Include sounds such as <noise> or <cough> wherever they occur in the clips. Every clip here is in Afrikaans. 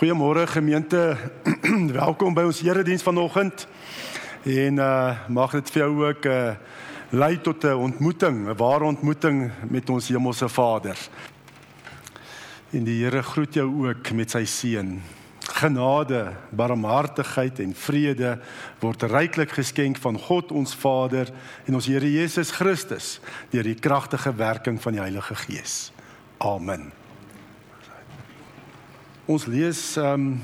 Goeiemôre gemeente. <clears throat> Welkom by ons erediens vanoggend. En uh mag dit vir jou ook uh lei tot 'n ontmoeting, 'n ware ontmoeting met ons hemelse Vader. En die Here groet jou ook met sy seën. Genade, barmhartigheid en vrede word ryklik geskenk van God ons Vader en ons Here Jesus Christus deur die kragtige werking van die Heilige Gees. Amen. Ons lees um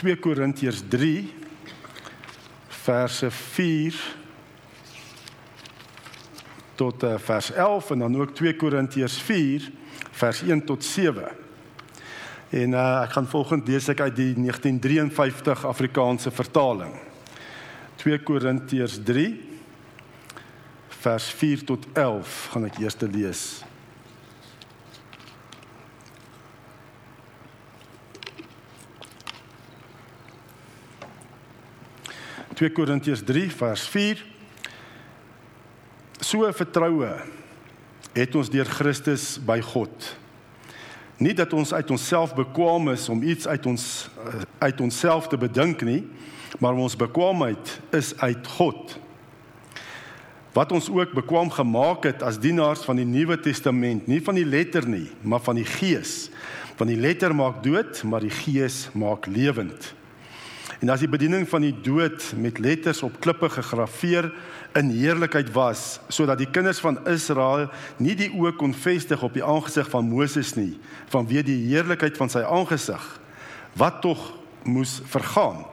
2 Korintiërs 3 verse 4 tot uh, vers 11 en dan ook 2 Korintiërs 4 vers 1 tot 7. En uh, ek gaan volgens lees ek uit die 1953 Afrikaanse vertaling. 2 Korintiërs 3 vers 4 tot 11 gaan ek eers lees. 2 Korintiërs 3 vers 4 So vertroue het ons deur Christus by God. Nie dat ons uit onsself bekwame is om iets uit ons eh, uit onsself te bedink nie, maar ons bekwaamheid is uit God. Wat ons ook bekwam gemaak het as dienaars van die Nuwe Testament, nie van die letter nie, maar van die Gees. Want die letter maak dood, maar die Gees maak lewend. En as die bediening van die dood met letters op klippe gegraveer in heerlikheid was, sodat die kinders van Israel nie die oë kon vestig op die aangesig van Moses nie, vanweë die heerlikheid van sy aangesig, wat tog moes vergaan.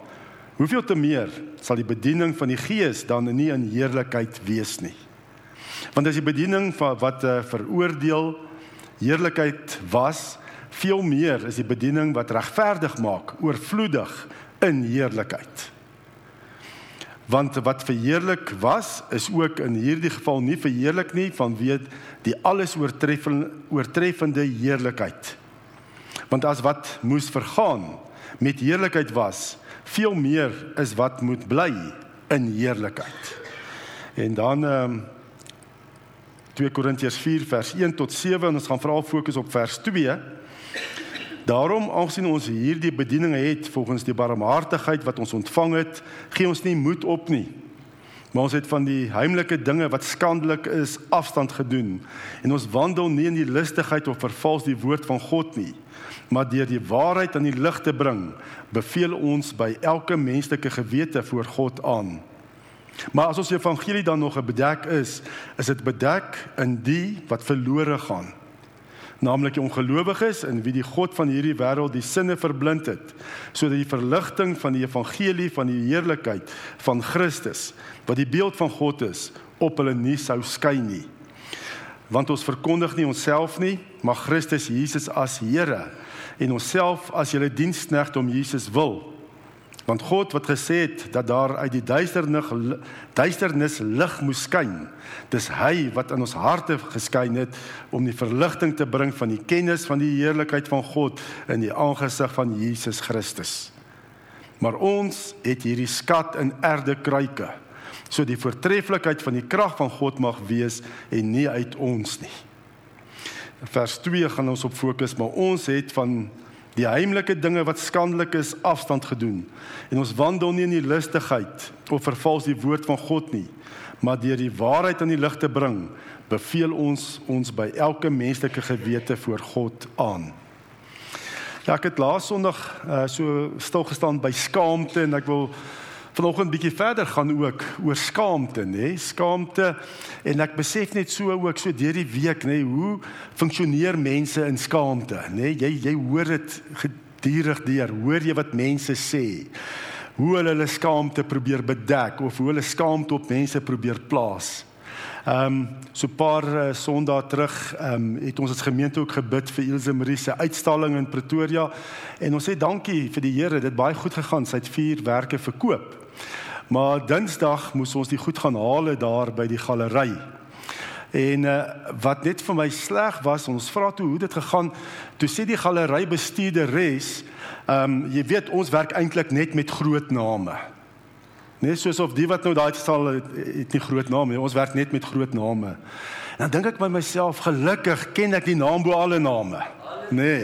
Hoeveel te meer sal die bediening van die Gees dan nie in heerlikheid wees nie. Want as die bediening van wat uh, veroordeel heerlikheid was, veel meer is die bediening wat regverdig maak, oorvloedig in heerlikheid. Want wat verheerlik was, is ook in hierdie geval nie verheerlik nie vanweë die alles oortreffende oortreffende heerlikheid. Want as wat moes vergaan met heerlikheid was, veel meer is wat moet bly in heerlikheid. En dan ehm um, 2 Korintiërs 4 vers 1 tot 7 en ons gaan veral fokus op vers 2 Daarom aangesien ons hierdie bedieninge het volgens die barmhartigheid wat ons ontvang het, gee ons nie moed op nie. Maar ons het van die heimlike dinge wat skandelik is afstand gedoen en ons wandel nie in die listigheid of vervals die woord van God nie, maar deur die waarheid aan die lig te bring, beveel ons by elke menslike gewete voor God aan. Maar as ons evangelie dan nog bedek is, is dit bedek in die wat verlore gaan naamlik die ongelowiges in wie die God van hierdie wêreld die sinne verblind het sodat die verligting van die evangelie van die heerlikheid van Christus wat die beeld van God is op hulle nie sou skyn nie. Want ons verkondig nie onsself nie maar Christus Jesus as Here. En onsself as julle diensknegt om Jesus wil Want God wat gesê het dat daar uit die duisternis duisternis lig moes skyn, dis hy wat in ons harte geskyn het om die verligting te bring van die kennis van die heerlikheid van God in die aangesig van Jesus Christus. Maar ons het hierdie skat in erde kruike, so die voortreffelikheid van die krag van God mag wees en nie uit ons nie. Vers 2 gaan ons op fokus, maar ons het van die heimlike dinge wat skandelik is afstand gedoen. En ons wandel nie in die lustigheid of vervals die woord van God nie maar deur die waarheid aan die lig te bring beveel ons ons by elke menslike gewete voor God aan. Ja ek het laas sonderdag uh, so stil gestaan by skaamte en ek wil vanoggend bietjie verder gaan ook oor skaamte, nê? Skaamte en ek besef net so ook so deur die week, nê, hoe funksioneer mense in skaamte, nê? Jy jy hoor dit gedurig deur, hoor jy wat mense sê? Hoe hulle hulle skaamte probeer bedek of hoe hulle skaamte op mense probeer plaas. Ehm um, so 'n paar uh, Sondae terug ehm um, het ons as gemeente ook gebid vir Ilse Marie se uitstalling in Pretoria en ons sê dankie vir die Here, dit baie goed gegaan. Sy het vier werke verkoop. Maar Dinsdag moes ons die goed gaan haal daar by die galery. En uh, wat net vir my sleg was, ons vra toe hoe dit gegaan. Toe sê die galery bestuurderes, ehm um, jy weet ons werk eintlik net met groot name. Net soos of die wat nou daai sal het, het nie groot name nie. Ons werk net met groot name. En dan dink ek by myself, gelukkig ken ek die naam bo alle name. Nee.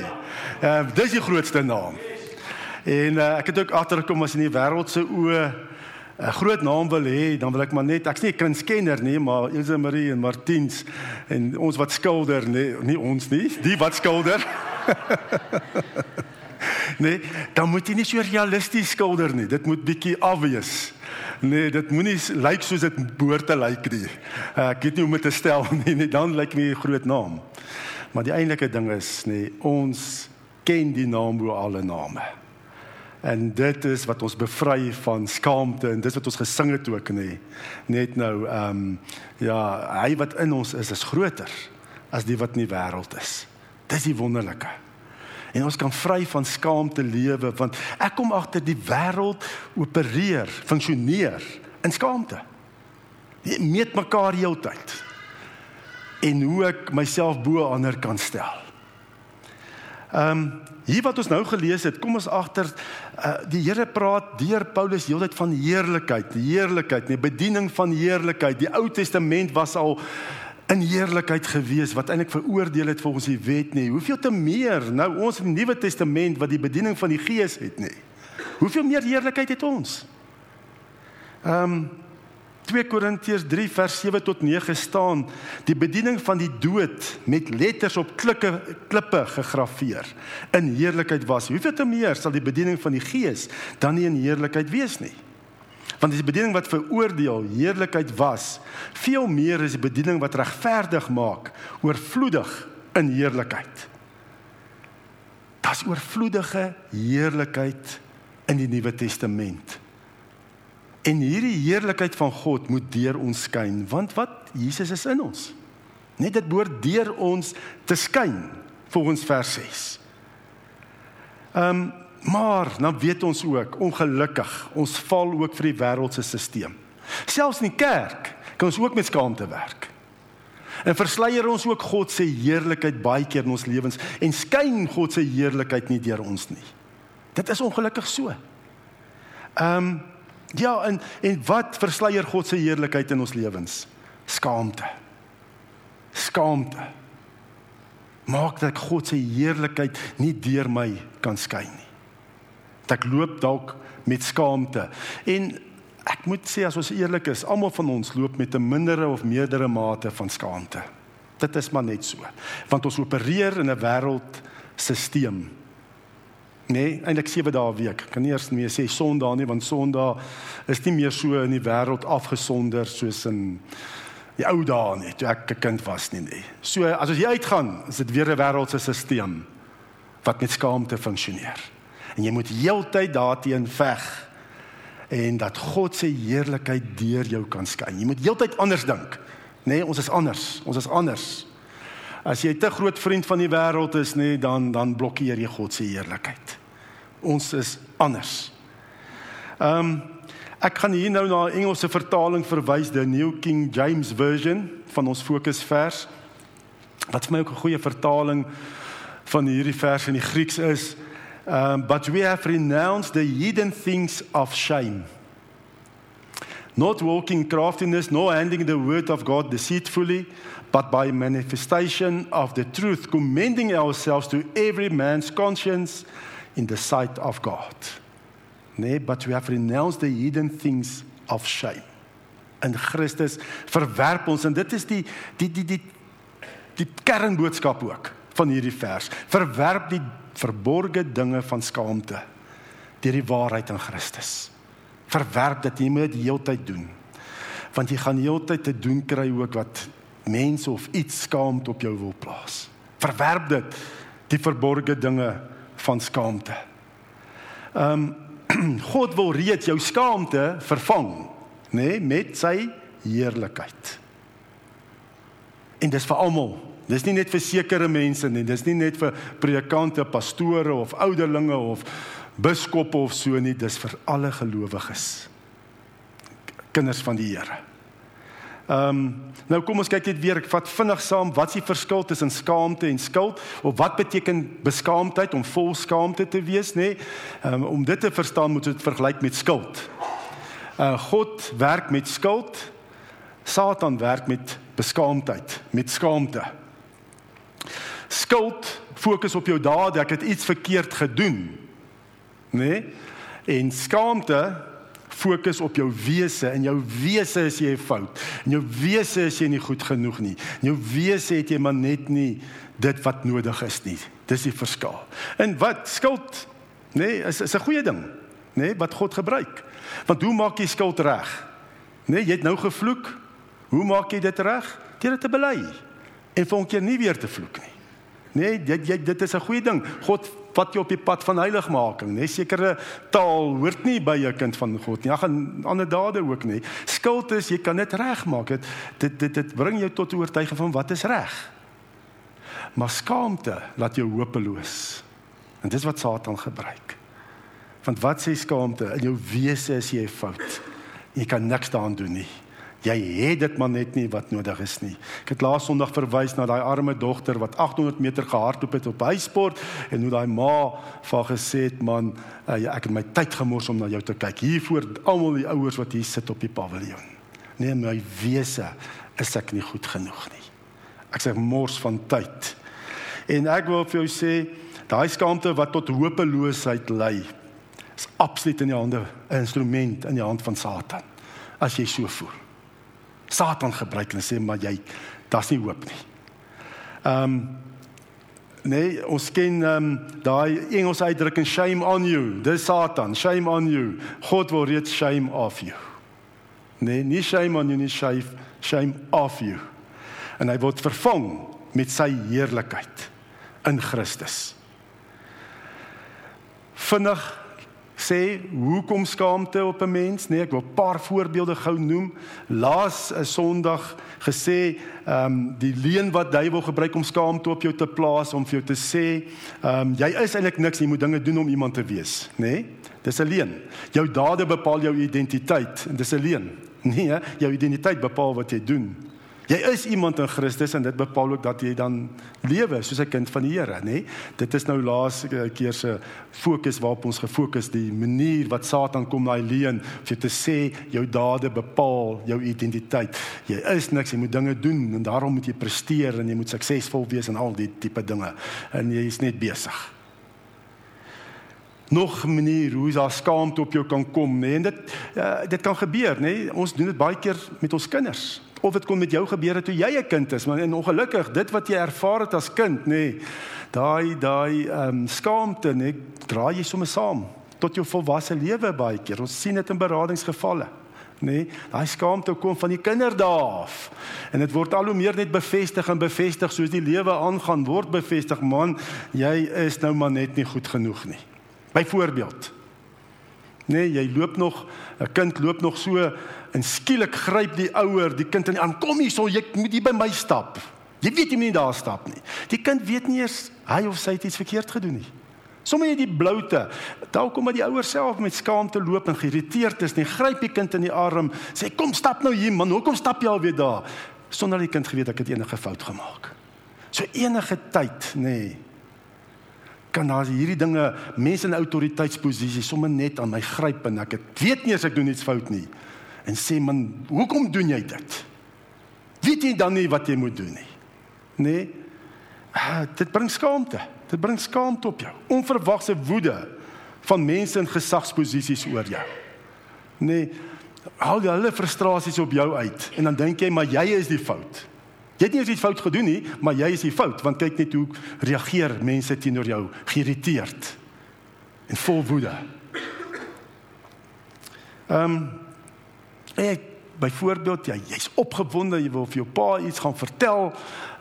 Ehm uh, dis die grootste naam. En uh, ek het ook agtergekom as in die wêreld se oë 'n groot naam wil hê, dan wil ek maar net ek's nie 'n kunskenner nie, maar Elsa Marie en Martiens en ons wat skilder, nee, nie ons nie, die wat skilder. <laughs> nee, dan moet jy nie so realisties skilder nie. Dit moet bietjie afwees. Nee, dit moenie lyk soos dit behoort te lyk nie. Ek weet nie hoe om dit te stel <laughs> nie, nee, dan lyk my 'n groot naam. Maar die eintlike ding is, nee, ons ken die naam bo alle name. En dit is wat ons bevry van skaamte en dit wat ons gesing het ook nê. Net nou ehm um, ja, hy wat in ons is is groter as die wat in die wêreld is. Dis die wonderlike. En ons kan vry van skaamte lewe want ek kom agter die wêreld opereer, funksioneer in skaamte. Jy meet mekaar heeltyd. En hoe ek myself bo ander kan stel. Ehm um, hier wat ons nou gelees het, kom ons agter uh, die Here praat deur Paulus heeltyd van heerlikheid, heerlikheid, nee bediening van heerlikheid. Die Ou Testament was al in heerlikheid gewees wat eintlik veroordeel het volgens die wet nie. Hoeveel te meer nou ons in die Nuwe Testament wat die bediening van die Gees het nie. Hoeveel meer heerlikheid het ons? Ehm um, 2 Korintiërs 3 vers 7 tot 9 staan die bediening van die dood met letters op klippe klippe gegraveer in heerlikheid was. Hoeveel te meer sal die bediening van die Gees dan nie in heerlikheid wees nie? Want die bediening wat veroordeel heerlikheid was, veel meer is die bediening wat regverdig maak, oorvloedig in heerlikheid. Das oorvloedige heerlikheid in die Nuwe Testament. En hierdie heerlikheid van God moet deur ons skyn, want wat Jesus is in ons. Net dit behoort deur ons te skyn volgens vers 6. Ehm um, Maar dan weet ons ook ongelukkig, ons val ook vir die wêreldse stelsel. Selfs in die kerk kan ons ook met skaamte werk. En versleier ons ook God se heerlikheid baie keer in ons lewens en skyn God se heerlikheid nie deur ons nie. Dit is ongelukkig so. Ehm um, ja, en en wat versleier God se heerlikheid in ons lewens? Skaamte. Skaamte. Maak dat God se heerlikheid nie deur my kan skyn nie ek loop dalk met skaamte. En ek moet sê as ons eerlik is, almal van ons loop met 'n mindere of meerdere mate van skaamte. Dit is maar net so. Want ons opereer in 'n wêreldstelsel. Nee, eintlik 7 dae 'n week. Kan nie eers meer sê Sondag nie, want Sondag is nie meer so in die wêreld afgesonder soos in die ou dae nie, toe ek 'n kind was nie, nee. So as ons hier uitgaan, is dit weer 'n wêreldse stelsel wat met skaamte funksioneer en jy moet heeltyd daarteen veg en dat God se heerlikheid deur jou kan skyn. Jy moet heeltyd anders dink. Nê, nee, ons is anders. Ons is anders. As jy te groot vriend van die wêreld is, nê, nee, dan dan blokkeer jy God se heerlikheid. Ons is anders. Ehm um, ek gaan hier nou na 'n Engelse vertaling verwys, die New King James Version van ons fokusvers. Wat vir my ook 'n goeie vertaling van hierdie vers in die Grieks is. Um, but we have renounced the hidden things of shame. Not walking craftiness, nor handling the word of God deceitfully, but by manifestation of the truth, commending ourselves to every man's conscience in the sight of God. Nee, but we have renounced the hidden things of shame. In Christus verwerp ons en dit is die die die die die kernboodskap ook van hierdie vers. Verwerp die verborgde dinge van skaamte deur die waarheid in Christus. Verwerp dit jy moet die heeltyd doen. Want jy gaan heeltyd te doen kry ook wat mense of iets skaamte op jou wil plaas. Verwerp dit die verborgde dinge van skaamte. Ehm um, <clears throat> God wil reeds jou skaamte vervang, nê, nee, met sy heerlikheid. En dis vir almal Dis nie net vir sekere mense nie, dis nie net vir predikante, pastore of ouderlinge of biskoppe of so nie, dis vir alle gelowiges. Kinders van die Here. Ehm um, nou kom ons kyk net weer, ek vat vinnig saam wat is die verskil tussen skaamte en skuld of wat beteken beskaamdheid om vol skaamte te wees, nê? Nee? Um, om dit te verstaan moet dit vergelyk met skuld. Uh God werk met skuld. Satan werk met beskaamdheid, met skaamte. Skuld fokus op jou dade, ek het iets verkeerd gedoen. nê? Nee? En skaamte fokus op jou wese en jou wese is jy fout. En jou wese is jy nie goed genoeg nie. En jou wese het jy maar net nie dit wat nodig is nie. Dis die verskil. En wat skuld nê nee, is is 'n goeie ding, nê, nee, wat God gebruik. Want hoe maak jy skuld reg? Nê, nee, jy het nou gevloek. Hoe maak jy dit reg? Deur dit te bely en volgende keer nie weer te vloek nie. Nee, dit jy dit is 'n goeie ding. God vat jou op die pad van heiligmaking, nee, sekere taal hoort nie by 'n kind van God nie. Ag ander dade ook nie. Skuld is jy kan dit regmaak. Dit dit dit dit bring jou tot oortuiging van wat is reg. Maar skaamte laat jou hopeloos. En dis wat Satan gebruik. Want wat sê skaamte? In jou wese is jy fout. Jy kan niks daaraan doen nie. Jy het dit maar net nie wat nodig is nie. Ek het laas Sondag verwys na daai arme dogter wat 800 meter gehardloop het op huisport en hoe daai ma vir gesê het man, uh, ek het my tyd gemors om na jou te kyk. Hier voor almal die ouers wat hier sit op die paviljoen. Nee, my wese is ek nie goed genoeg nie. Ek sê mors van tyd. En ek wil vir jou sê, daai skaamte wat tot hopeloosheid lei, is absoluut in die hande 'n instrument in die hand van Satan. As jy so voel. Satan gebruik en sê maar jy daar's nie hoop nie. Ehm um, nee, ons ken ehm um, daai Engelse uitdrukking shame on you. Dis Satan, shame on you. God wil reeds shame off you. Nee, nie shame on you nie, shame shame off you. En hy word vervang met sy heerlikheid in Christus. Vinnig sê hoekom skaamte op 'n mens? Nee ek wil 'n paar voorbeelde gou noem. Laas 'n sonderdag gesê ehm um, die leuen wat duiwel gebruik om skaamte op jou te plaas om vir jou te sê ehm um, jy is eintlik niks jy moet dinge doen om iemand te wees. Nê nee? dis 'n leuen jou dade bepaal jou identiteit. En dis 'n leuen <laughs> nee jou identiteit bepaal wat jy doen Jy is iemand in Christus en dit bepaal ook dat jy dan lewe soos 'n kind van die Here, nê? Dit is nou laaste keer se fokus waarop ons gefokus die manier wat Satan kom daai leen vir te sê jou dade bepaal jou identiteit. Jy is niks, jy moet dinge doen en daarom moet jy presteer en jy moet suksesvol wees en al die tipe dinge en jy is net besig. Nog manier hoe daar skaamte op jou kan kom, nê? En dit uh, dit kan gebeur, nê? Ons doen dit baie keer met ons kinders of dit kon met jou gebeur het toe jy 'n kind is, maar en ongelukkig dit wat jy ervaar het as kind, nê, nee, daai daai ehm um, skaamte, nê, nee, dra jy sommer saam tot jou volwasse lewe baie keer. Ons sien dit in beradingsgevalle. Nee, daai skaamte kom van die kinderdae af. En dit word al hoe meer net bevestig en bevestig soos die lewe aangaan, word bevestig, man, jy is nou maar net nie goed genoeg nie. Byvoorbeeld. Nee, jy loop nog, 'n kind loop nog so en skielik gryp die ouer die kind in die arm. Kom hier, so jy moet hier by my stap. Jy weet jy moet nie daar stap nie. Die kind weet nie eers hy of sy het iets verkeerd gedoen nie. Sommige die bloute, dalk kom maar die ouer self met skaamte loop en geïrriteerd is, nie gryp die kind in die arm, sê kom stap nou hier man, hoekom stap jy alweer daar? Sonder die kind geweet ek het enige fout gemaak. So enige tyd, nê. Nee, kan daar hierdie dinge mense in autoriteitsposisies sommer net aan my gryp en ek weet nie as ek doen iets fout nie en sê man, hoekom doen jy dit? Weet jy dan nie wat jy moet doen nie? Nee. Ah, dit bring skaamte. Dit bring skaamte op jou. Onverwagse woede van mense in gesagsposisies oor jou. Nee. Haal jy hulle frustrasies op jou uit en dan dink jy maar jy is die fout. Jy het nie iets fout gedoen nie, maar jy is die fout want kyk net hoe reageer mense teenoor jou, geïrriteerd en vol woede. Ehm um, Ek byvoorbeeld jy jy's opgewonde jy wil vir jou pa iets gaan vertel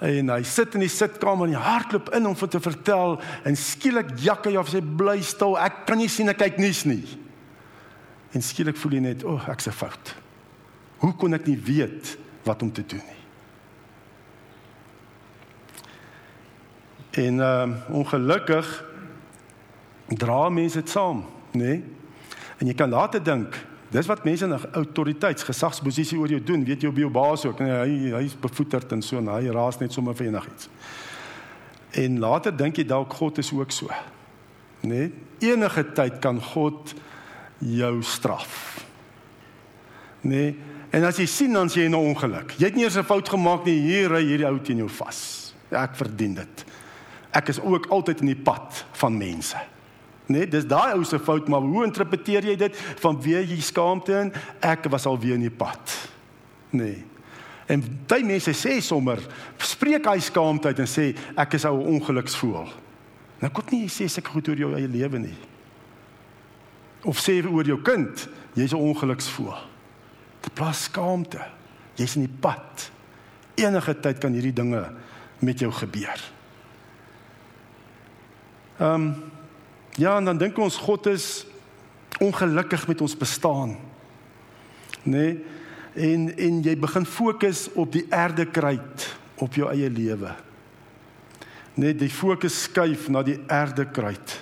en hy sit in die sitkamer en hy hardloop in om vir te vertel en skielik jak hy of sy bly stil ek kan nie sien ek kyk nuus nie. En skielik voel jy net o oh, ek se fout. Hoe kon ek nie weet wat om te doen nie? En uh, ongelukkig dra mense dit saam nê? Nee? en jy kan later dink Dis wat mense in 'n autoriteits gesagsposisie oor jou doen, weet jy op jou baas ook. Nee, hy hy's bevoeterd en so en hy raas net sommer vir enigiets. En later dink jy dalk God is ook so. Nee, enige tyd kan God jou straf. Nee, en as jy sien dan sê jy 'n ongeluk. Jy het nie eers 'n fout gemaak nie, hier ry hierdie ou teen jou vas. Ja, ek verdien dit. Ek is ook altyd in die pad van mense. Nee, dis daai ou se fout, maar hoe interpreteer jy dit van wie jy skaamte in? Ek was al weer in die pad. Nee. En baie mense sê sommer, spreek hy skaamte uit en sê ek is ou ongeluksvoel. Nou kom nie jy sê seker goed oor jou eie lewe nie. Of sê oor jou kind, jy's 'n ongeluksvoel. Dit plaas skaamte. Jy's in die pad. Enige tyd kan hierdie dinge met jou gebeur. Ehm um, ja, en dan dink ons God is ongelukkig met ons bestaan. Nee. En en jy begin fokus op die aarde kruit op jou eie lewe. Net die fokus skuif na die aarde kruit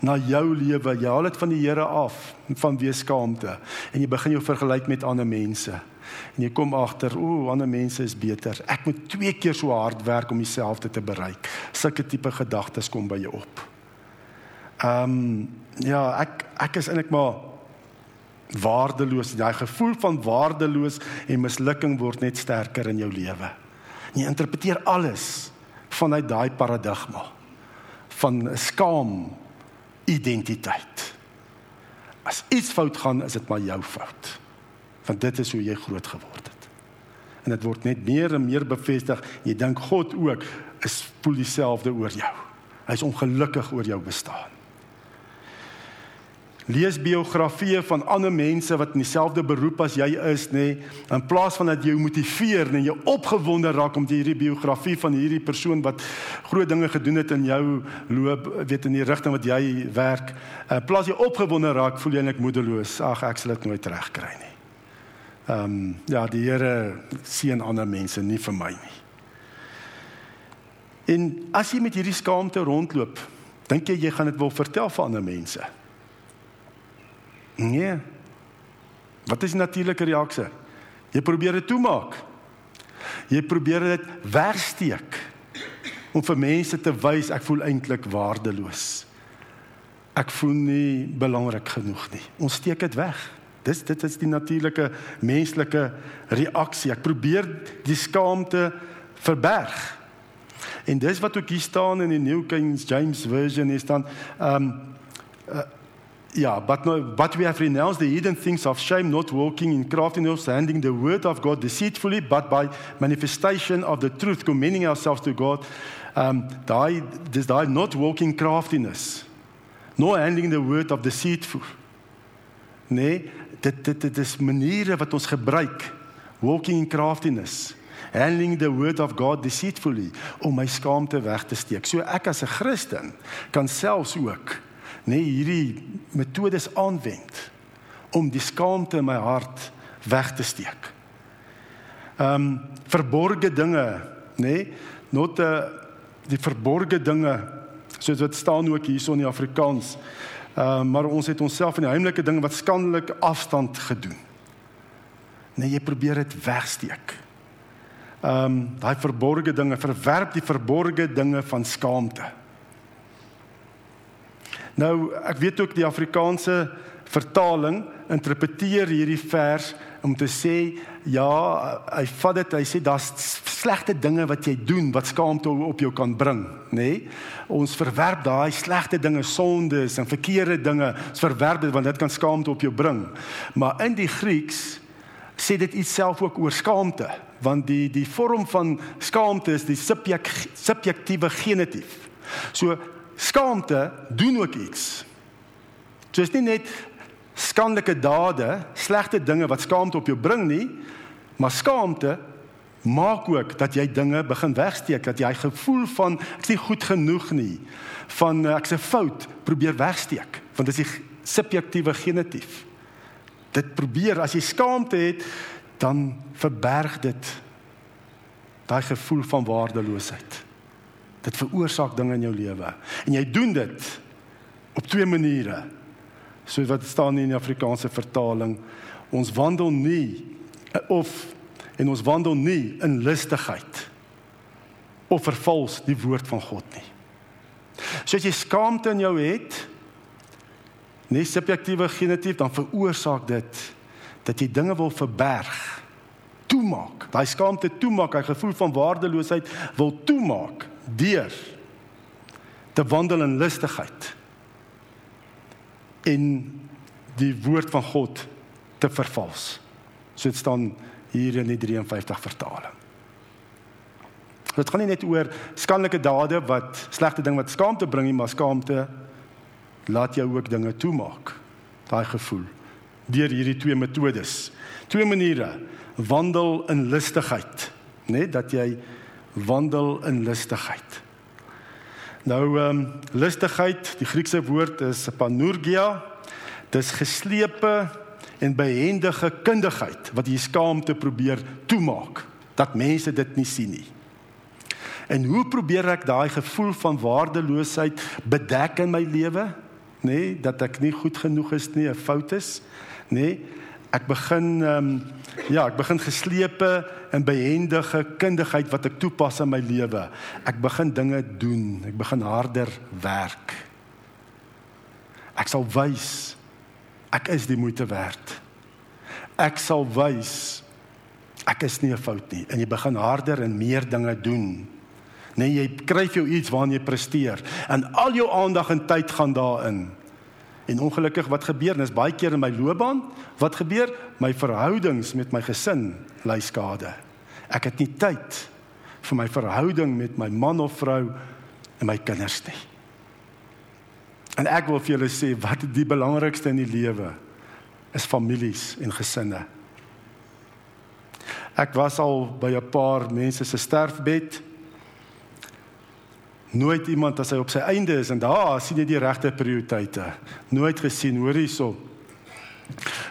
na jou lewe. Jy haal dit van die Here af van weeskaamte en jy begin jou vergelyk met ander mense. En jy kom agter, o, ander mense is beter. Ek moet twee keer so hard werk om dieselfde te bereik. Sulke tipe gedagtes kom by jou op. Ehm um, ja, ek ek is eintlik maar waardeloos. Daai gevoel van waardeloos en mislukking word net sterker in jou lewe. Jy interpreteer alles vanuit daai paradigma van skaam identiteit. As iets fout gaan, is dit maar jou fout. Want dit is hoe jy groot geword het. En dit word net meer en meer bevestig. Jy dink God ook is voel dieselfde oor jou. Hy's ongelukkig oor jou bestaan. Lees biografieë van ander mense wat in dieselfde beroep as jy is, nê, nee, in plaas van dat jy motiveer en jy opgewonde raak om hierdie biografie van hierdie persoon wat groot dinge gedoen het in jou loop, weet in die rigting wat jy werk, in plaas jy opgewonde raak, voel jy eintlik moedeloos. Ag, ek sal dit nooit regkry nie. Ehm um, ja, die Here sien ander mense nie vir my nie. En as jy met hierdie skaamte rondloop, dink jy jy gaan dit wil vertel vir ander mense? Nee. Wat is die natuurlike reaksie? Jy probeer dit toemaak. Jy probeer dit wegsteek om vir mense te wys ek voel eintlik waardeloos. Ek voel nie belangrik genoeg nie. Ons steek dit weg. Dis dit is die natuurlike menslike reaksie. Ek probeer die skaamte verberg. En dis wat ook hier staan in die New King James version is dan ehm um, uh, Yeah, but no, but we have renounced the hidden things of shame, not walking in craftiness, handing the word of God deceitfully, but by manifestation of the truth, commending ourselves to God. Um, die, dis daai not walking craftiness, nor handing the word of deceitful. Nee, dit dit dit is maniere wat ons gebruik walking in craftiness handling the word of God deceitfully om my skaamte weg te steek. So ek as 'n Christen kan selfs ook nê nee, hierdie metodes aanwend om die skaamte in my hart weg te steek. Ehm um, verborgde dinge, nê, nee, not uh, die verborgde dinge soos wat staan ook hierso in die Afrikaans. Ehm um, maar ons het onsself in die heimlike dinge wat skandelik afstand gedoen. Nee, jy probeer dit wegsteek. Ehm um, daai verborgde dinge, verwerp die verborgde dinge van skaamte. Nou, ek weet ook die Afrikaanse vertaling interpreteer hierdie vers om te sê ja, hy vat dit, hy sê daar's slegte dinge wat jy doen wat skaamte op jou kan bring, nê? Nee? Ons verwerp daai slegte dinge, sondes en verkeerde dinge, ons verwerp dit want dit kan skaamte op jou bring. Maar in die Grieks sê dit iets self ook oor skaamte, want die die vorm van skaamte is die subjek, subjektiewe genitief. So skaamte doen ook iets. So is nie net skandelike dade, slegte dinge wat skaamte op jou bring nie, maar skaamte maak ook dat jy dinge begin wegsteek, dat jy gevoel van ek's nie goed genoeg nie, van eh, ek's 'n fout probeer wegsteek, want dit is die subjektiewe genitief. Dit probeer as jy skaamte het, dan verberg dit daai gevoel van waardeloosheid. Dit veroorsaak dinge in jou lewe. En jy doen dit op twee maniere. Soos wat staan in die Afrikaanse vertaling, ons wandel nie of en ons wandel nie in lustigheid of vervals die woord van God nie. So as jy skaamte in jou het, nie subjektiewe genetief dan veroorsaak dit dat jy dinge wil verberg, toemaak. Daai skaamte toemaak, hy gevoel van waardeloosheid wil toemaak deur te wandel in lustigheid en die woord van God te vervals. So dit staan hier in die 53 vertaling. Dit gaan nie net oor skandelike dade wat slegte ding wat skaamte bring nie, maar skaamte laat jou ook dinge toemaak. Daai gevoel deur hierdie twee metodes. Twee maniere: wandel in lustigheid, né, nee, dat jy wandel in lustigheid. Nou ehm um, lustigheid, die Griekse woord is panorgia. Dis geslepe en behendige kundigheid wat jy skaamte probeer toemaak dat mense dit nie sien nie. En hoe probeer ek daai gevoel van waardeloosheid bedek in my lewe? Nê, nee, dat ek nie goed genoeg is nie, 'n fout is, nê? Nee, ek begin ehm um, ja, ek begin geslepe en behendige kundigheid wat ek toepas in my lewe. Ek begin dinge doen, ek begin harder werk. Ek sal wys ek is die moeite werd. Ek sal wys ek is nie 'n fout nie en jy begin harder en meer dinge doen. Nee, jy kry vir jou iets waarna jy presteer en al jou aandag en tyd gaan daarin. En ongelukkig wat gebeur, dis baie keer in my loopbaan, wat gebeur? My verhoudings met my gesin ly skade. Ek het nie tyd vir my verhouding met my man of vrou en my kinders nie. En ek wil vir julle sê wat die belangrikste in die lewe is families en gesinne. Ek was al by 'n paar mense se sterfbed nooit iemand as hy op sy einde is en daar sien jy die regte prioriteite. Nooit gesien, hoor hierso.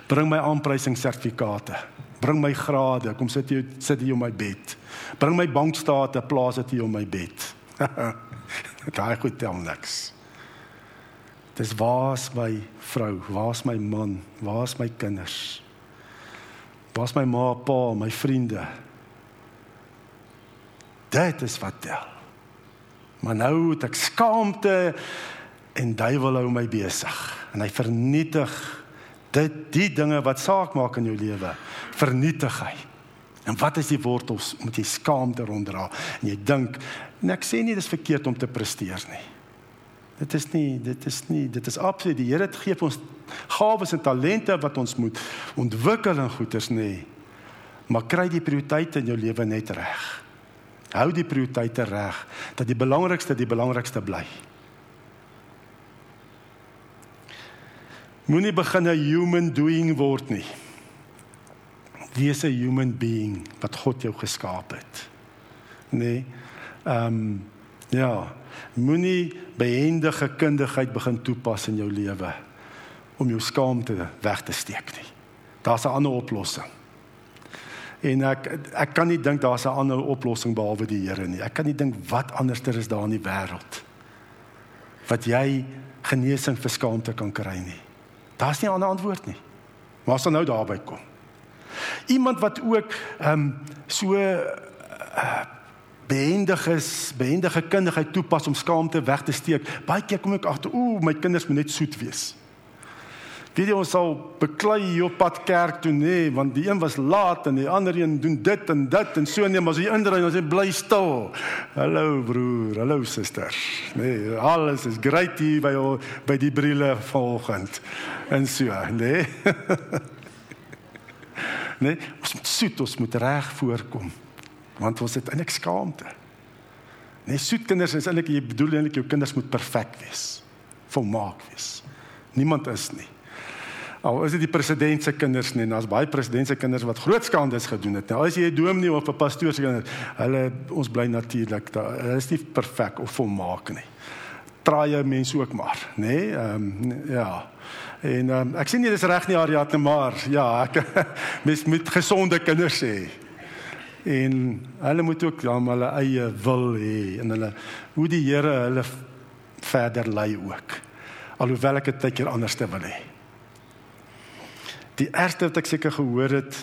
Bring my aanprysingssertifikate. Bring my grade, kom sit jy sit hier op my bed. Bring my bankstate, plaas dit hier op my bed. <laughs> Daai goed tel niks. Dis waar's my vrou, waar's my man, waar's my kinders? Waar's my ma, pa, my vriende? Dit is wat tel. Maar nou het ek skaamte en duiwel hou my besig en hy vernietig dit die dinge wat saak maak in jou lewe vernietig hy. En wat is die wortels moet jy skaamte ronddra en jy dink en ek sê nie dis verkeerd om te presteer nie. Dit is nie dit is nie dit is absoluut die Here gee ons gawes en talente wat ons moet ontwikkel in goeders nê. Maar kry die prioriteite in jou lewe net reg. Hou die prioriteite reg dat die belangrikste die belangrikste bly. Moenie begin 'n human doing word nie. Wees 'n human being wat God jou geskaap het. Nee. Ehm um, ja, moenie behendige kundigheid begin toepas in jou lewe om jou skaamte weg te steek nie. Daar's 'n ander oplossing. En ek ek kan nie dink daar's 'n ander oplossing behalwe die Here nie. Ek kan nie dink wat anderster is daar in die wêreld wat jy genesing vir skaamte kan kry nie. Daar's nie 'n ander antwoord nie. Maar as dan nou daarby kom. Iemand wat ook ehm um, so uh, behendig is, behendige kundigheid toepas om skaamte weg te steek. Baie keer kom ek agter, ooh, my kinders moet net soet wees. Weet jy ons sal beklei op pad kerk toe nê, want die een was laat en die ander een doen dit en dit en so nee, maar as jy indry dan sê bly stil. Hallo broer, hallo suster. Nee, alles is great hier by by die brille volgend. En so, nê. <laughs> nee, ons moet soet, ons moet reg voorkom. Want ons het eintlik skaamte. Nee, soet kinders is eintlik jy bedoel eintlik jou kinders moet perfek wees. Volmaak wees. Niemand is nie. Al is dit die president se kinders nie, daar's baie president se kinders wat groot skandes gedoen het. Nou as jy 'n dominee of 'n pastoor se kinders, hulle ons bly natuurlik daar. Hulle is nie perfek of volmaak nie. Traai mense ook maar, nê? Nee? Ehm um, ja. En um, ek sien nie dis reg nie Ariadne, maar ja, ek <laughs> mens moet gesonde kinders hê. En hulle moet ook dan hulle eie wil hê en hulle hoe die Here hulle verder lei ook. Alhoewel ek dit tydjie anders te wil hê. Die eerste wat ek seker gehoor het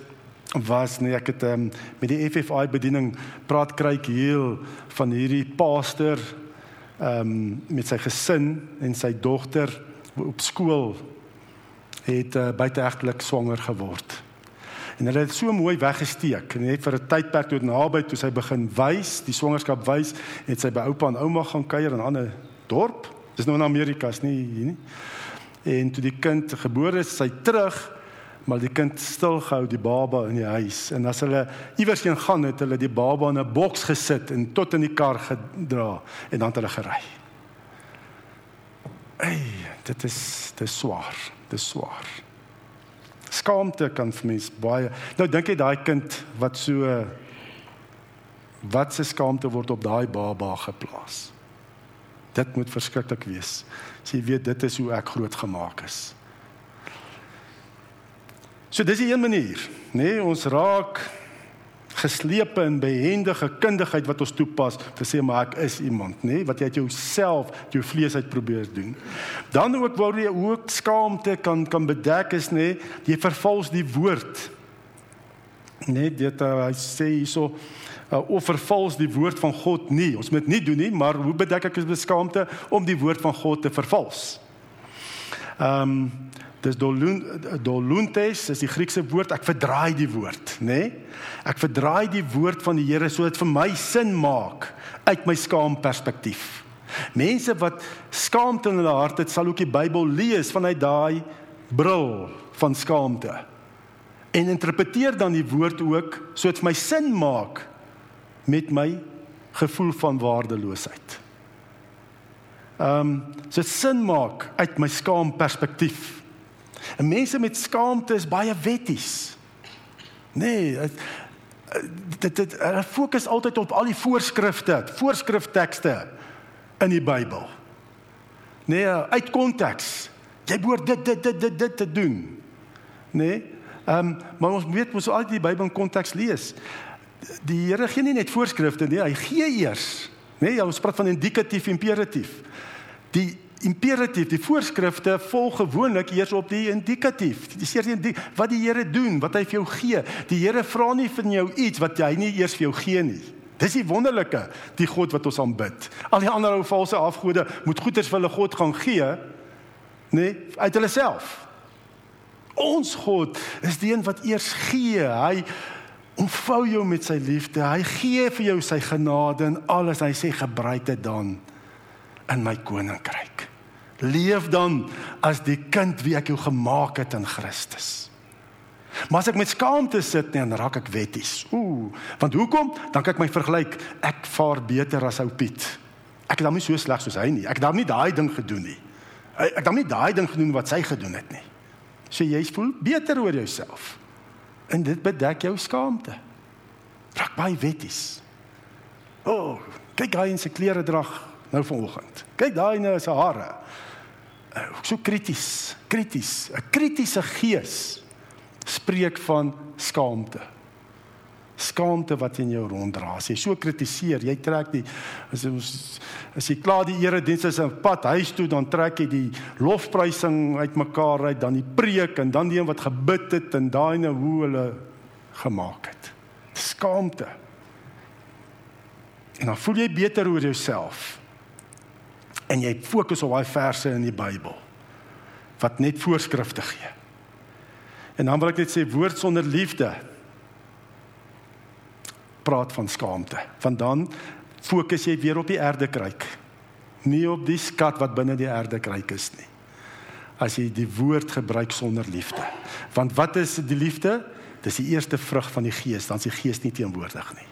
was nee ek het um, met die FFI bediening praat kry heel van hierdie pastor um, met sy gesin en sy dogter op skool het uh, buiteegtelik swanger geword. En hulle het so mooi weggesteek net vir 'n tydperk tot naby toe sy begin wys, die swangerskap wys, het sy by oupa en ouma gaan kuier in 'n ander dorp. Dis nou in Amerika, is nie hier nie. En toe die kind gebore is, sy terug maar die kind stil gehou die baba in die huis en as hulle iewers heen gaan het hulle die baba in 'n boks gesit en tot in die kar gedra en dan het hulle gery. Ey, dit is is swaar, is swaar. Skaamte kan vir mens baie. Nou dink jy daai kind wat so wat se skaamte word op daai baba geplaas. Dit moet verskriklik wees. As jy weet dit is hoe ek groot gemaak is. So dis 'n een manier, nê, nee, ons raak geslepe in behendige kundigheid wat ons toepas te sê maar ek is iemand, nê, nee, wat jy uit jouself, jou vlees uit probeer doen. Dan ook waar jy ook skaamte kan kan bedek is, nê, nee, jy vervals die woord. Nee, dit uh, hy sê hierso uh, of vervals die woord van God nie. Ons moet nie doen nie, maar hoe bedek ek is beskaamte om die woord van God te vervals? Ehm um, Dis doluntes, is die Griekse woord. Ek verdraai die woord, nê? Nee? Ek verdraai die woord van die Here sodat vir my sin maak uit my skaam perspektief. Mense wat skaamte in hulle hart het, sal ook die Bybel lees vanuit daai bril van skaamte. En interpreteer dan die woord ook sodat vir my sin maak met my gevoel van waardeloosheid. Ehm, um, so sin maak uit my skaam perspektief. En mense met skaamte is baie wetties. Nee, dit dit hulle fokus altyd op al die voorskrifte, voorskriftekste in die Bybel. Nee, uit konteks. Jy behoort dit dit dit dit dit te doen. Nee. Ehm um, maar ons weet mos altyd die Bybel in konteks lees. Die Here gee nie net voorskrifte nie, hy gee eers. Nee, ons praat van indikatief imperatief. Die imperatief, die voorskrifte volg gewoonlik eers op die indikatief. Die sê die wat die Here doen, wat hy vir jou gee. Die Here vra nie van jou iets wat hy nie eers vir jou gee nie. Dis die wonderlike, die God wat ons aanbid. Al die ander ou valse afgode moet goeders vir hulle God gaan gee, nê, nee, uit hulle self. Ons God is die een wat eers gee. Hy omvou jou met sy liefde. Hy gee vir jou sy genade en alles. Hy sê gebruik dit dan in my koninkryk leef dan as die kind wie ek jou gemaak het in Christus. Maar as ek met skaamte sit, nee, dan raak ek wetties. Ooh, want hoekom? Dan kyk my vergelyk, ek vaar beter as ou Piet. Ek het dan nie so sleg soos hy nie. Ek het dan nie daai ding gedoen nie. Ek het dan nie daai ding gedoen wat sy gedoen het nie. So jy voel beter oor jouself. En dit bedek jou skaamte. Raak baie wetties. Ooh, kyk hy in sy klere drag nou vanoggend. Kyk daai nou sy hare. Eh, so krities, krities, 'n kritiese gees spreek van skaamte. Skaamte wat in jou ronddra. As jy so kritiseer, jy trek die as ons as jy klaar die erediens is op pad huis toe, dan trek jy die lofprysing uitmekaar uit, dan die preek en dan die een wat gebid het en daai nou hoe hulle gemaak het. Skaamte. En dan voel jy beter oor jouself en jy fokus op daai verse in die Bybel wat net voorskrifte gee. En dan wil ek net sê woord sonder liefde praat van skaamte. Want dan fokus jy weer op die aardekruik, nie op die skat wat binne die aardekruik is nie. As jy die woord gebruik sonder liefde. Want wat is die liefde? Dis die eerste vrug van die gees, dan is die gees nie teenwoordig nie.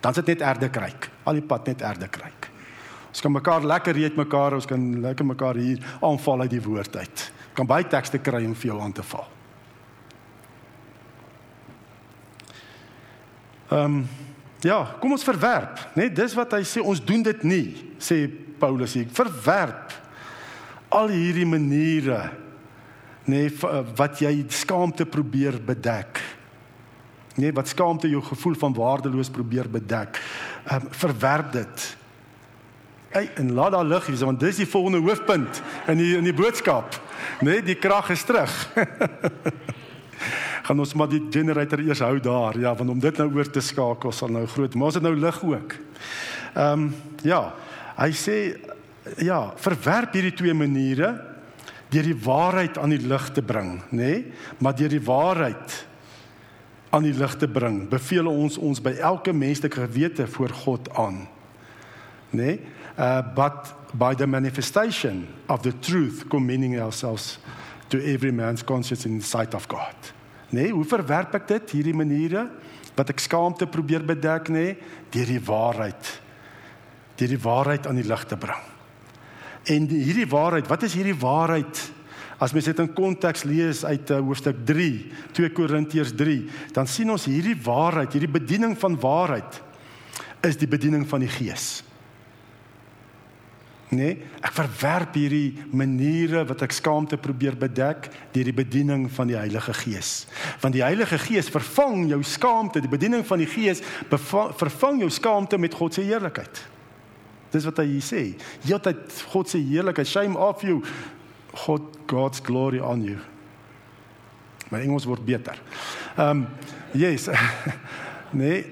Dan is dit net aardekruik, al die pad net aardekruik. Ons kan mekaar lekker reed mekaar, ons kan lekker mekaar hier aanval uit die woord uit. Kan baie tekste kry om vir jou aan te val. Ehm um, ja, kom ons verwerp, né? Nee, dis wat hy sê, ons doen dit nie, sê Paulus hier. Verwerp al hierdie maniere nê nee, wat jy skaamte probeer bedek. Nee, wat skaamte jou gevoel van waardeloos probeer bedek. Ehm um, verwerp dit. Hey, en laat daar lig hier, want dis die volgende hoofpunt in die in die boodskap. Né, nee, die krag is terug. <laughs> Gaan ons maar die generator eers hou daar. Ja, want om dit nou oor te skakel sal nou groot. Maar ons het nou lig ook. Ehm um, ja, hy sê ja, verwerp hierdie twee maniere deur die waarheid aan die lig te bring, nê? Nee? Maar deur die waarheid aan die lig te bring, beveel ons ons by elke menslike gewete voor God aan. Nê? Nee? Uh wat by the manifestation of the truth commending ourselves to every man's conscience in the sight of God. Nee, hoe verwerp ek dit hierdie maniere wat ek skaamte probeer bedek nê nee? deur die waarheid. Deur die waarheid aan die lig te bring. En die, hierdie waarheid, wat is hierdie waarheid? As mens dit in konteks lees uit uh, hoofstuk 3, 2 Korintiërs 3, dan sien ons hierdie waarheid, hierdie bediening van waarheid is die bediening van die Gees. Nee, ek verwerp hierdie maniere wat ek skaamte probeer bedek deur die bediening van die Heilige Gees. Want die Heilige Gees vervang jou skaamte, die bediening van die Gees vervang jou skaamte met God se heerlikheid. Dis wat hy hier sê. Heeltyd God se heerlikheid, shame off you. God God's glory on you. My Engels word beter. Ehm um, yes. <laughs> nee.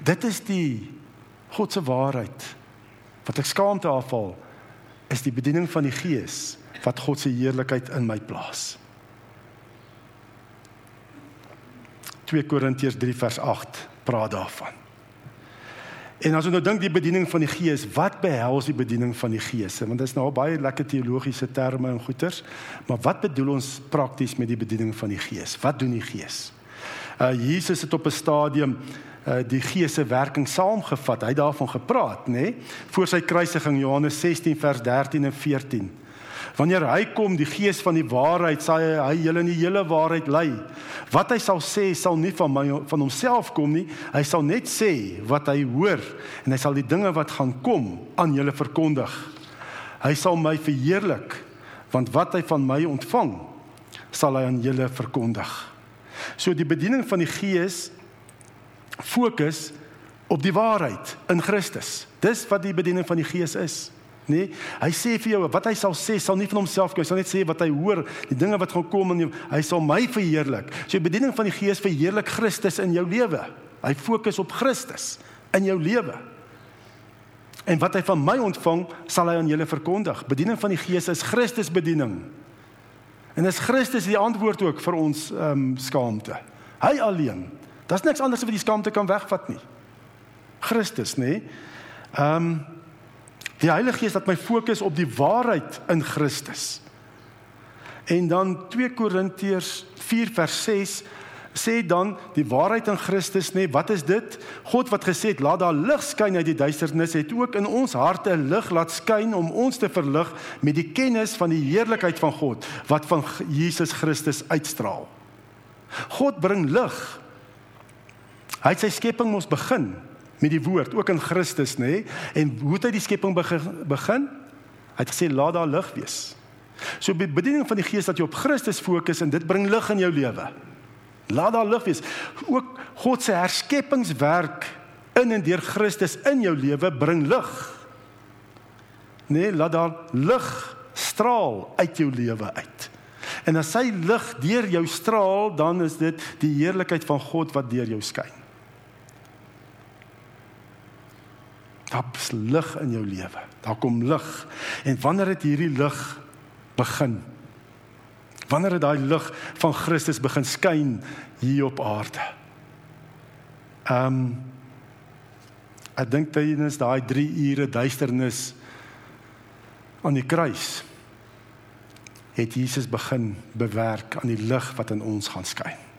Dit is die God se waarheid. Wat ek skaamte afval is die bediening van die Gees wat God se heerlikheid in my plaas. 2 Korintiërs 3 vers 8 praat daarvan. En as ons nou dink die bediening van die Gees, wat behels die bediening van die Gees? Want dit is nou baie lekker teologiese terme en goeters, maar wat bedoel ons prakties met die bediening van die Gees? Wat doen die Gees? Uh Jesus het op 'n stadium die Gees se werking saamgevat. Hy het daarvan gepraat, nê? Nee? Voor sy kruisiging Johannes 16 vers 13 en 14. Wanneer hy kom, die Gees van die waarheid, sal hy, hy julle in die hele waarheid lei. Wat hy sal sê, sal nie van my van homself kom nie. Hy sal net sê wat hy hoor en hy sal die dinge wat gaan kom aan julle verkondig. Hy sal my verheerlik want wat hy van my ontvang, sal hy aan julle verkondig. So die bediening van die Gees fokus op die waarheid in Christus. Dis wat die bediening van die Gees is. Nee, hy sê vir jou wat hy sal sê sal nie van homself kom, hy sal net sê wat hy hoor, die dinge wat gaan kom en hy sal my verheerlik. So die bediening van die Gees verheerlik Christus in jou lewe. Hy fokus op Christus in jou lewe. En wat hy van my ontvang, sal hy aan julle verkondig. Bediening van die Gees is Christus bediening. En is Christus die antwoord ook vir ons ehm um, skaamte. Hy alleen. Daar's niks anders wat die skaamte kan wegvat nie. Christus, nê? Ehm um, Die Heilige Gees laat my fokus op die waarheid in Christus. En dan 2 Korintiërs 4 vers 6 sê dan die waarheid in Christus nê, wat is dit? God wat gesê het laat daar lig skyn uit die duisternis, het ook in ons harte 'n lig laat skyn om ons te verlig met die kennis van die heerlikheid van God wat van Jesus Christus uitstraal. God bring lig. Hy het sy skepping mos begin met die woord ook in Christus nê? En hoe het hy die skepping begin? Hy het gesê laat daar lig wees. So die bediening van die gees dat jy op Christus fokus en dit bring lig in jou lewe. Laat daar lig wees. Ook God se herskepingswerk in en deur Christus in jou lewe bring lig. Nê laat daar lig straal uit jou lewe uit. En as hy lig deur jou straal dan is dit die heerlikheid van God wat deur jou skyn Daar's lig in jou lewe. Daar kom lig. En wanneer het hierdie lig begin? Wanneer het daai lig van Christus begin skyn hier op aarde? Ehm um, ek dink tydens daai 3 ure duisternis aan die kruis het Jesus begin bewerk aan die lig wat in ons gaan skyn.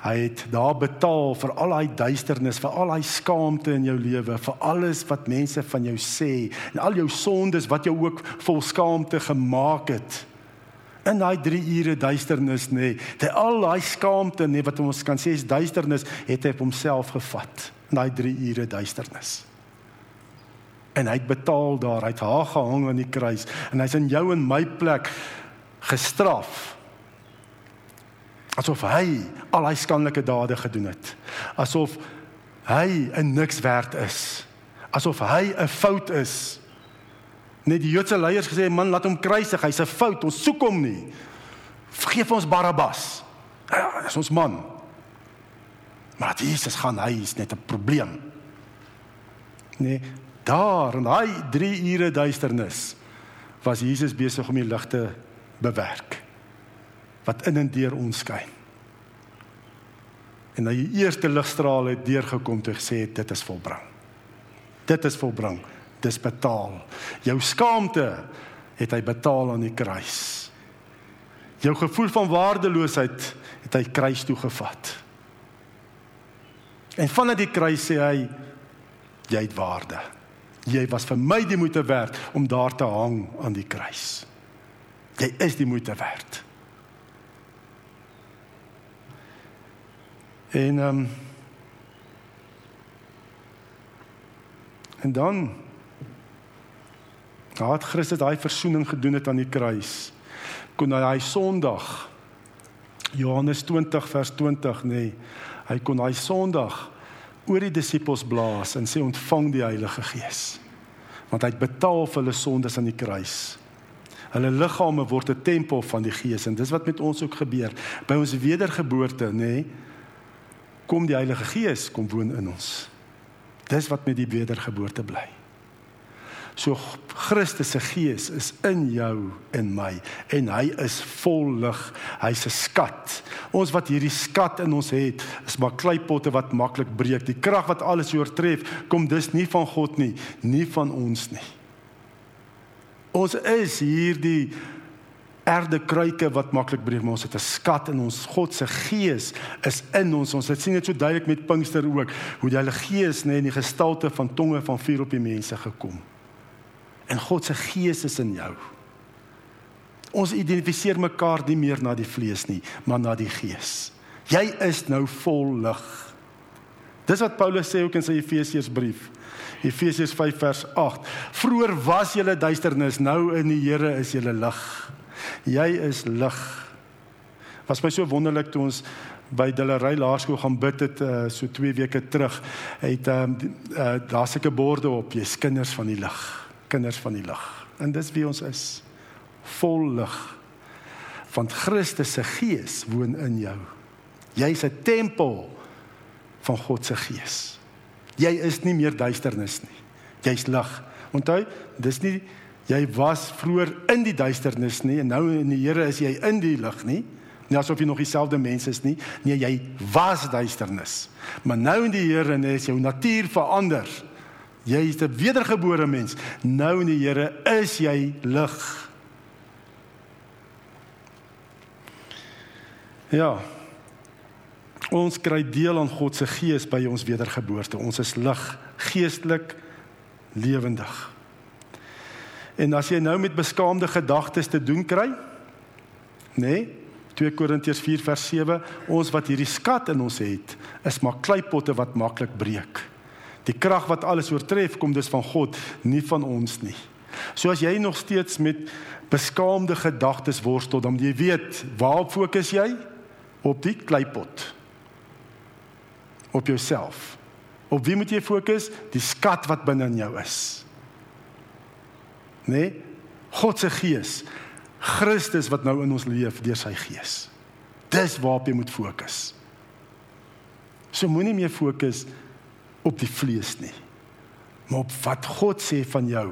Hy het daar betaal vir al daai duisternis, vir al daai skaamte in jou lewe, vir alles wat mense van jou sê en al jou sondes wat jou ook vol skaamte gemaak het. In daai 3 ure duisternis nê, nee, dit al daai skaamte nê nee, wat ons kan sê is duisternis, het hy op homself gevat. In daai 3 ure duisternis. En hy het betaal daar, hy het haar gehang aan die kruis en hy's in jou en my plek gestraf asof hy al hy skandelike dade gedoen het. Asof hy 'n niks werd is. Asof hy 'n fout is. Net die Joodse leiers gesê man laat hom kruisig. Hy's 'n fout. Ons soek hom nie. Vergeef ons Barabbas. Ja dis ons man. Maar Jesus gaan hy is net 'n probleem. Nee daar in daai 3 ure duisternis was Jesus besig om die ligte bewerk wat in en deur ons skyn. En die eerste ligstraal het deurgekom te sê dit is volbring. Dit is volbring. Dis betaal. Jou skaamte het hy betaal aan die kruis. Jou gevoel van waardeloosheid het hy kruis toe gevat. En vanuit die kruis sê hy jy het waarde. Jy was vir my die moeite werd om daar te hang aan die kruis. Jy is die moeite werd. En ehm um, En dan nadat Christus daai verzoening gedoen het aan die kruis, kon hy daai Sondag Johannes 20 vers 20 nê, nee, hy kon daai Sondag oor die disippels blaas en sê ontvang die Heilige Gees. Want hy het betaal vir hulle sondes aan die kruis. Hulle liggame word 'n tempel van die Gees en dis wat met ons ook gebeur. By ons wedergeboorte, nê, nee, kom die Heilige Gees kom woon in ons. Dis wat met die wedergeboorte bly. So Christus se gees is in jou en my en hy is vol lig. Hy's 'n skat. Ons wat hierdie skat in ons het, is maar kleipotte wat maklik breek. Die krag wat alles oortref, kom dus nie van God nie, nie van ons nie. Ons is hierdie erde kruike wat maklik breek, maar ons het 'n skat in ons. God se gees is in ons. Ons het sien dit so duidelik met Pinkster ook, hoe die Heilige Gees nê in die gestalte van tonge van vuur op die mense gekom. En God se gees is in jou. Ons identifiseer mekaar nie meer na die vlees nie, maar na die gees. Jy is nou vol lig. Dis wat Paulus sê ook in sy Efesiërsbrief. Efesiërs 5 vers 8. Vroer was julle duisternis, nou in die Here is julle lig. Jy is lig. Was my so wonderlik toe ons by Dillery Laerskool gaan bid het uh, so 2 weke terug. Het ehm um, uh, daar seker borde op, jy's kinders van die lig, kinders van die lig. En dis wie ons is. Vol lig. Want Christus se gees woon in jou. Jy's 'n tempel van God se gees. Jy is nie meer duisternis nie. Jy's lig. Onthou, dis nie jy was vroeër in die duisternis nie en nou in die Here is jy in die lig nie. Nie asof jy nog dieselfde mens is nie. Nee, jy was duisternis. Maar nou in die Here is jou natuur verander. Jy is 'n wedergebore mens. Nou in die Here is jy lig. Ja. Ons kry deel aan God se gees by ons wedergeboorte. Ons is lig, geestelik lewendig. En as jy nou met beskaamde gedagtes te doen kry, nê? Nee, 2 Korintiërs 4 vers 7, ons wat hierdie skat in ons het, is maar kleipotte wat maklik breek. Die krag wat alles oortref, kom dus van God, nie van ons nie. So as jy nog steeds met beskaamde gedagtes worstel, dan jy weet, waarop fokus jy? Op die kleipot. Op jouself. Op wie moet jy fokus? Die skat wat binne in jou is nê? Nee? God se gees. Christus wat nou in ons leef deur sy gees. Dis waarop jy moet fokus. So moenie meer fokus op die vlees nie. Maar op wat God sê van jou,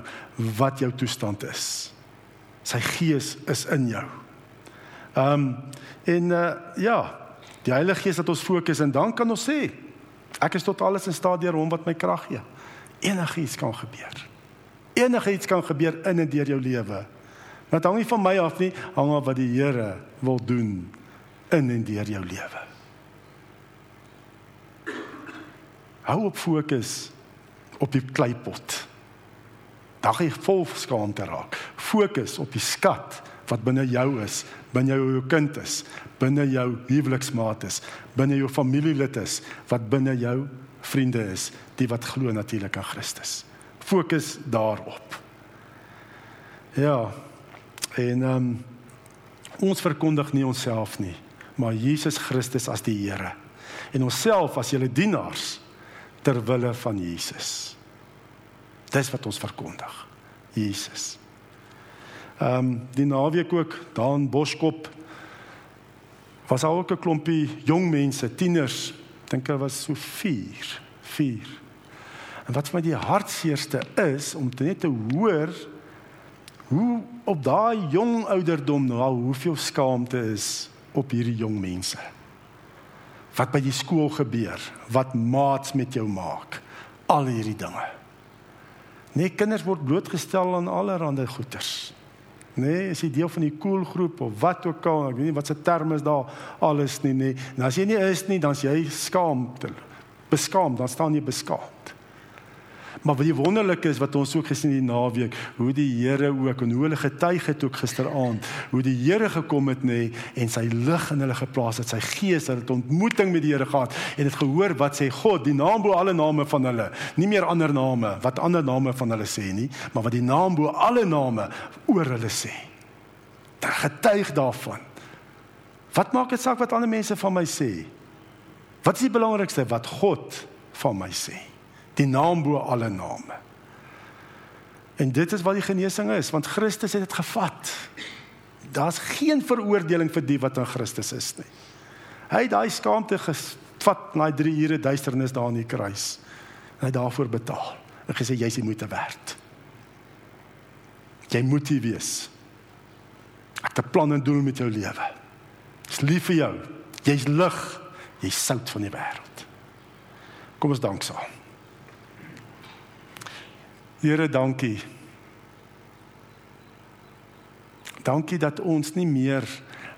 wat jou toestand is. Sy gees is in jou. Ehm um, en uh, ja, die Heilige Gees laat ons fokus en dan kan ons sê ek is tot alles in staat deur hom wat my krag gee. Enigiets kan gebeur enigiets kan gebeur in en deur jou lewe. Dit hang nie van my af nie, hang af wat die Here wil doen in en deur jou lewe. Hou op fokus op die kleipot. Gaan jy vol skaamte raak. Fokus op die skat wat binne jou is, binne jou kind is, binne jou huweliksmaat is, binne jou familielid is, wat binne jou vriende is, die wat glo natuurlik aan Christus fokus daarop. Ja. En ehm um, ons verkondig nie onsself nie, maar Jesus Christus as die Here en onsself as julle dienaars ter wille van Jesus. Dis wat ons verkondig. Jesus. Ehm um, die naweek ook daar in Boskop was ook 'n klompie jong mense, tieners, dink hulle was so 4, 4 En wat vir my die hartseerste is om te net te hoor hoe op daai jong ouderdom nou hoeveel skaamte is op hierdie jong mense. Wat by die skool gebeur, wat maats met jou maak, al hierdie dinge. Nee, kinders word blootgestel aan allerlei goeters. Nee, is jy deel van die cool groep of wat ook al, ek weet nie wat se term is daar alles nie, nee. En as jy nie is nie, dan is jy skaamd. Beskaamd, dan staan jy beskaamd. Maar wat die wonderlike is wat ons ook gesien die naweek, hoe die Here ook en hoe hulle getuig het ook gisteraand, hoe die Here gekom het nê en sy lig in hulle geplaas het, sy gees, hulle het ontmoeting met die Here gehad en het gehoor wat sê God, die naam bo alle name van hulle, nie meer ander name wat ander name van hulle sê nie, maar wat die naam bo alle name oor hulle sê. Daar getuig daarvan. Wat maak dit saak wat ander mense van my sê? Wat is die belangrikste wat God van my sê? Die naam bo alle name. En dit is wat die genesing is, want Christus het dit gevat. Daar's geen veroordeling vir die wat in Christus is nie. Hy het daai skaamte gevat na 3 ure duisternis daar aan die kruis. Hy het daarvoor betaal. En gesê jy's die moeite werd. Jy moet hier wees. Ek het 'n plan en doel met jou lewe. Dis lief vir jou. Jy's lig. Jy's sout van die wêreld. Kom ons dank saam. Here, dankie. Dankie dat ons nie meer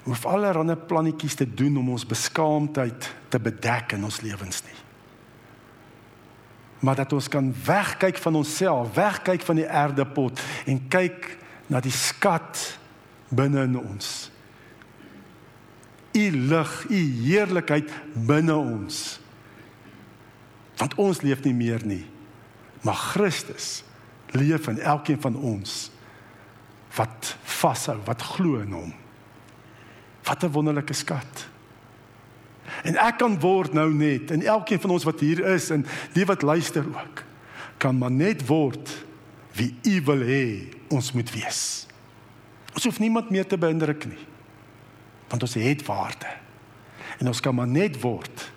hoef allerlei plannetjies te doen om ons beskaamdheid te bedek in ons lewens nie. Maar dat ons kan wegkyk van onsself, wegkyk van die aardepot en kyk na die skat binne in ons. U lig, u heerlikheid binne ons. Want ons leef nie meer nie, maar Christus leef in elkeen van ons wat vashou, wat glo in hom. Wat 'n wonderlike skat. En ek kan word nou net en elkeen van ons wat hier is en die wat luister ook kan maar net word wie u wil hê ons moet wees. Ons hoef niemand meer te beïndruk nie. Want ons het waarde. En ons kan maar net word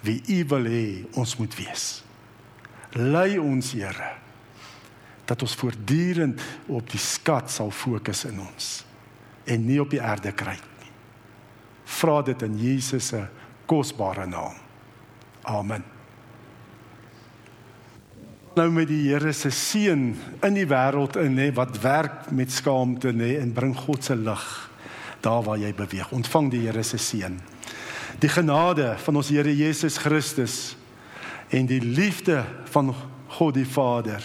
wie u wil hê ons moet wees. Lei ons Here dat ons voortdurend op die skat sal fokus in ons en nie op die aarde kry nie. Vra dit in Jesus se kosbare naam. Amen. Nou met die Here se seën in die wêreld in nê wat werk met skaamte nê en bring God se lig daar waar jy beweeg. Ontvang die Here se seën. Die genade van ons Here Jesus Christus en die liefde van God die Vader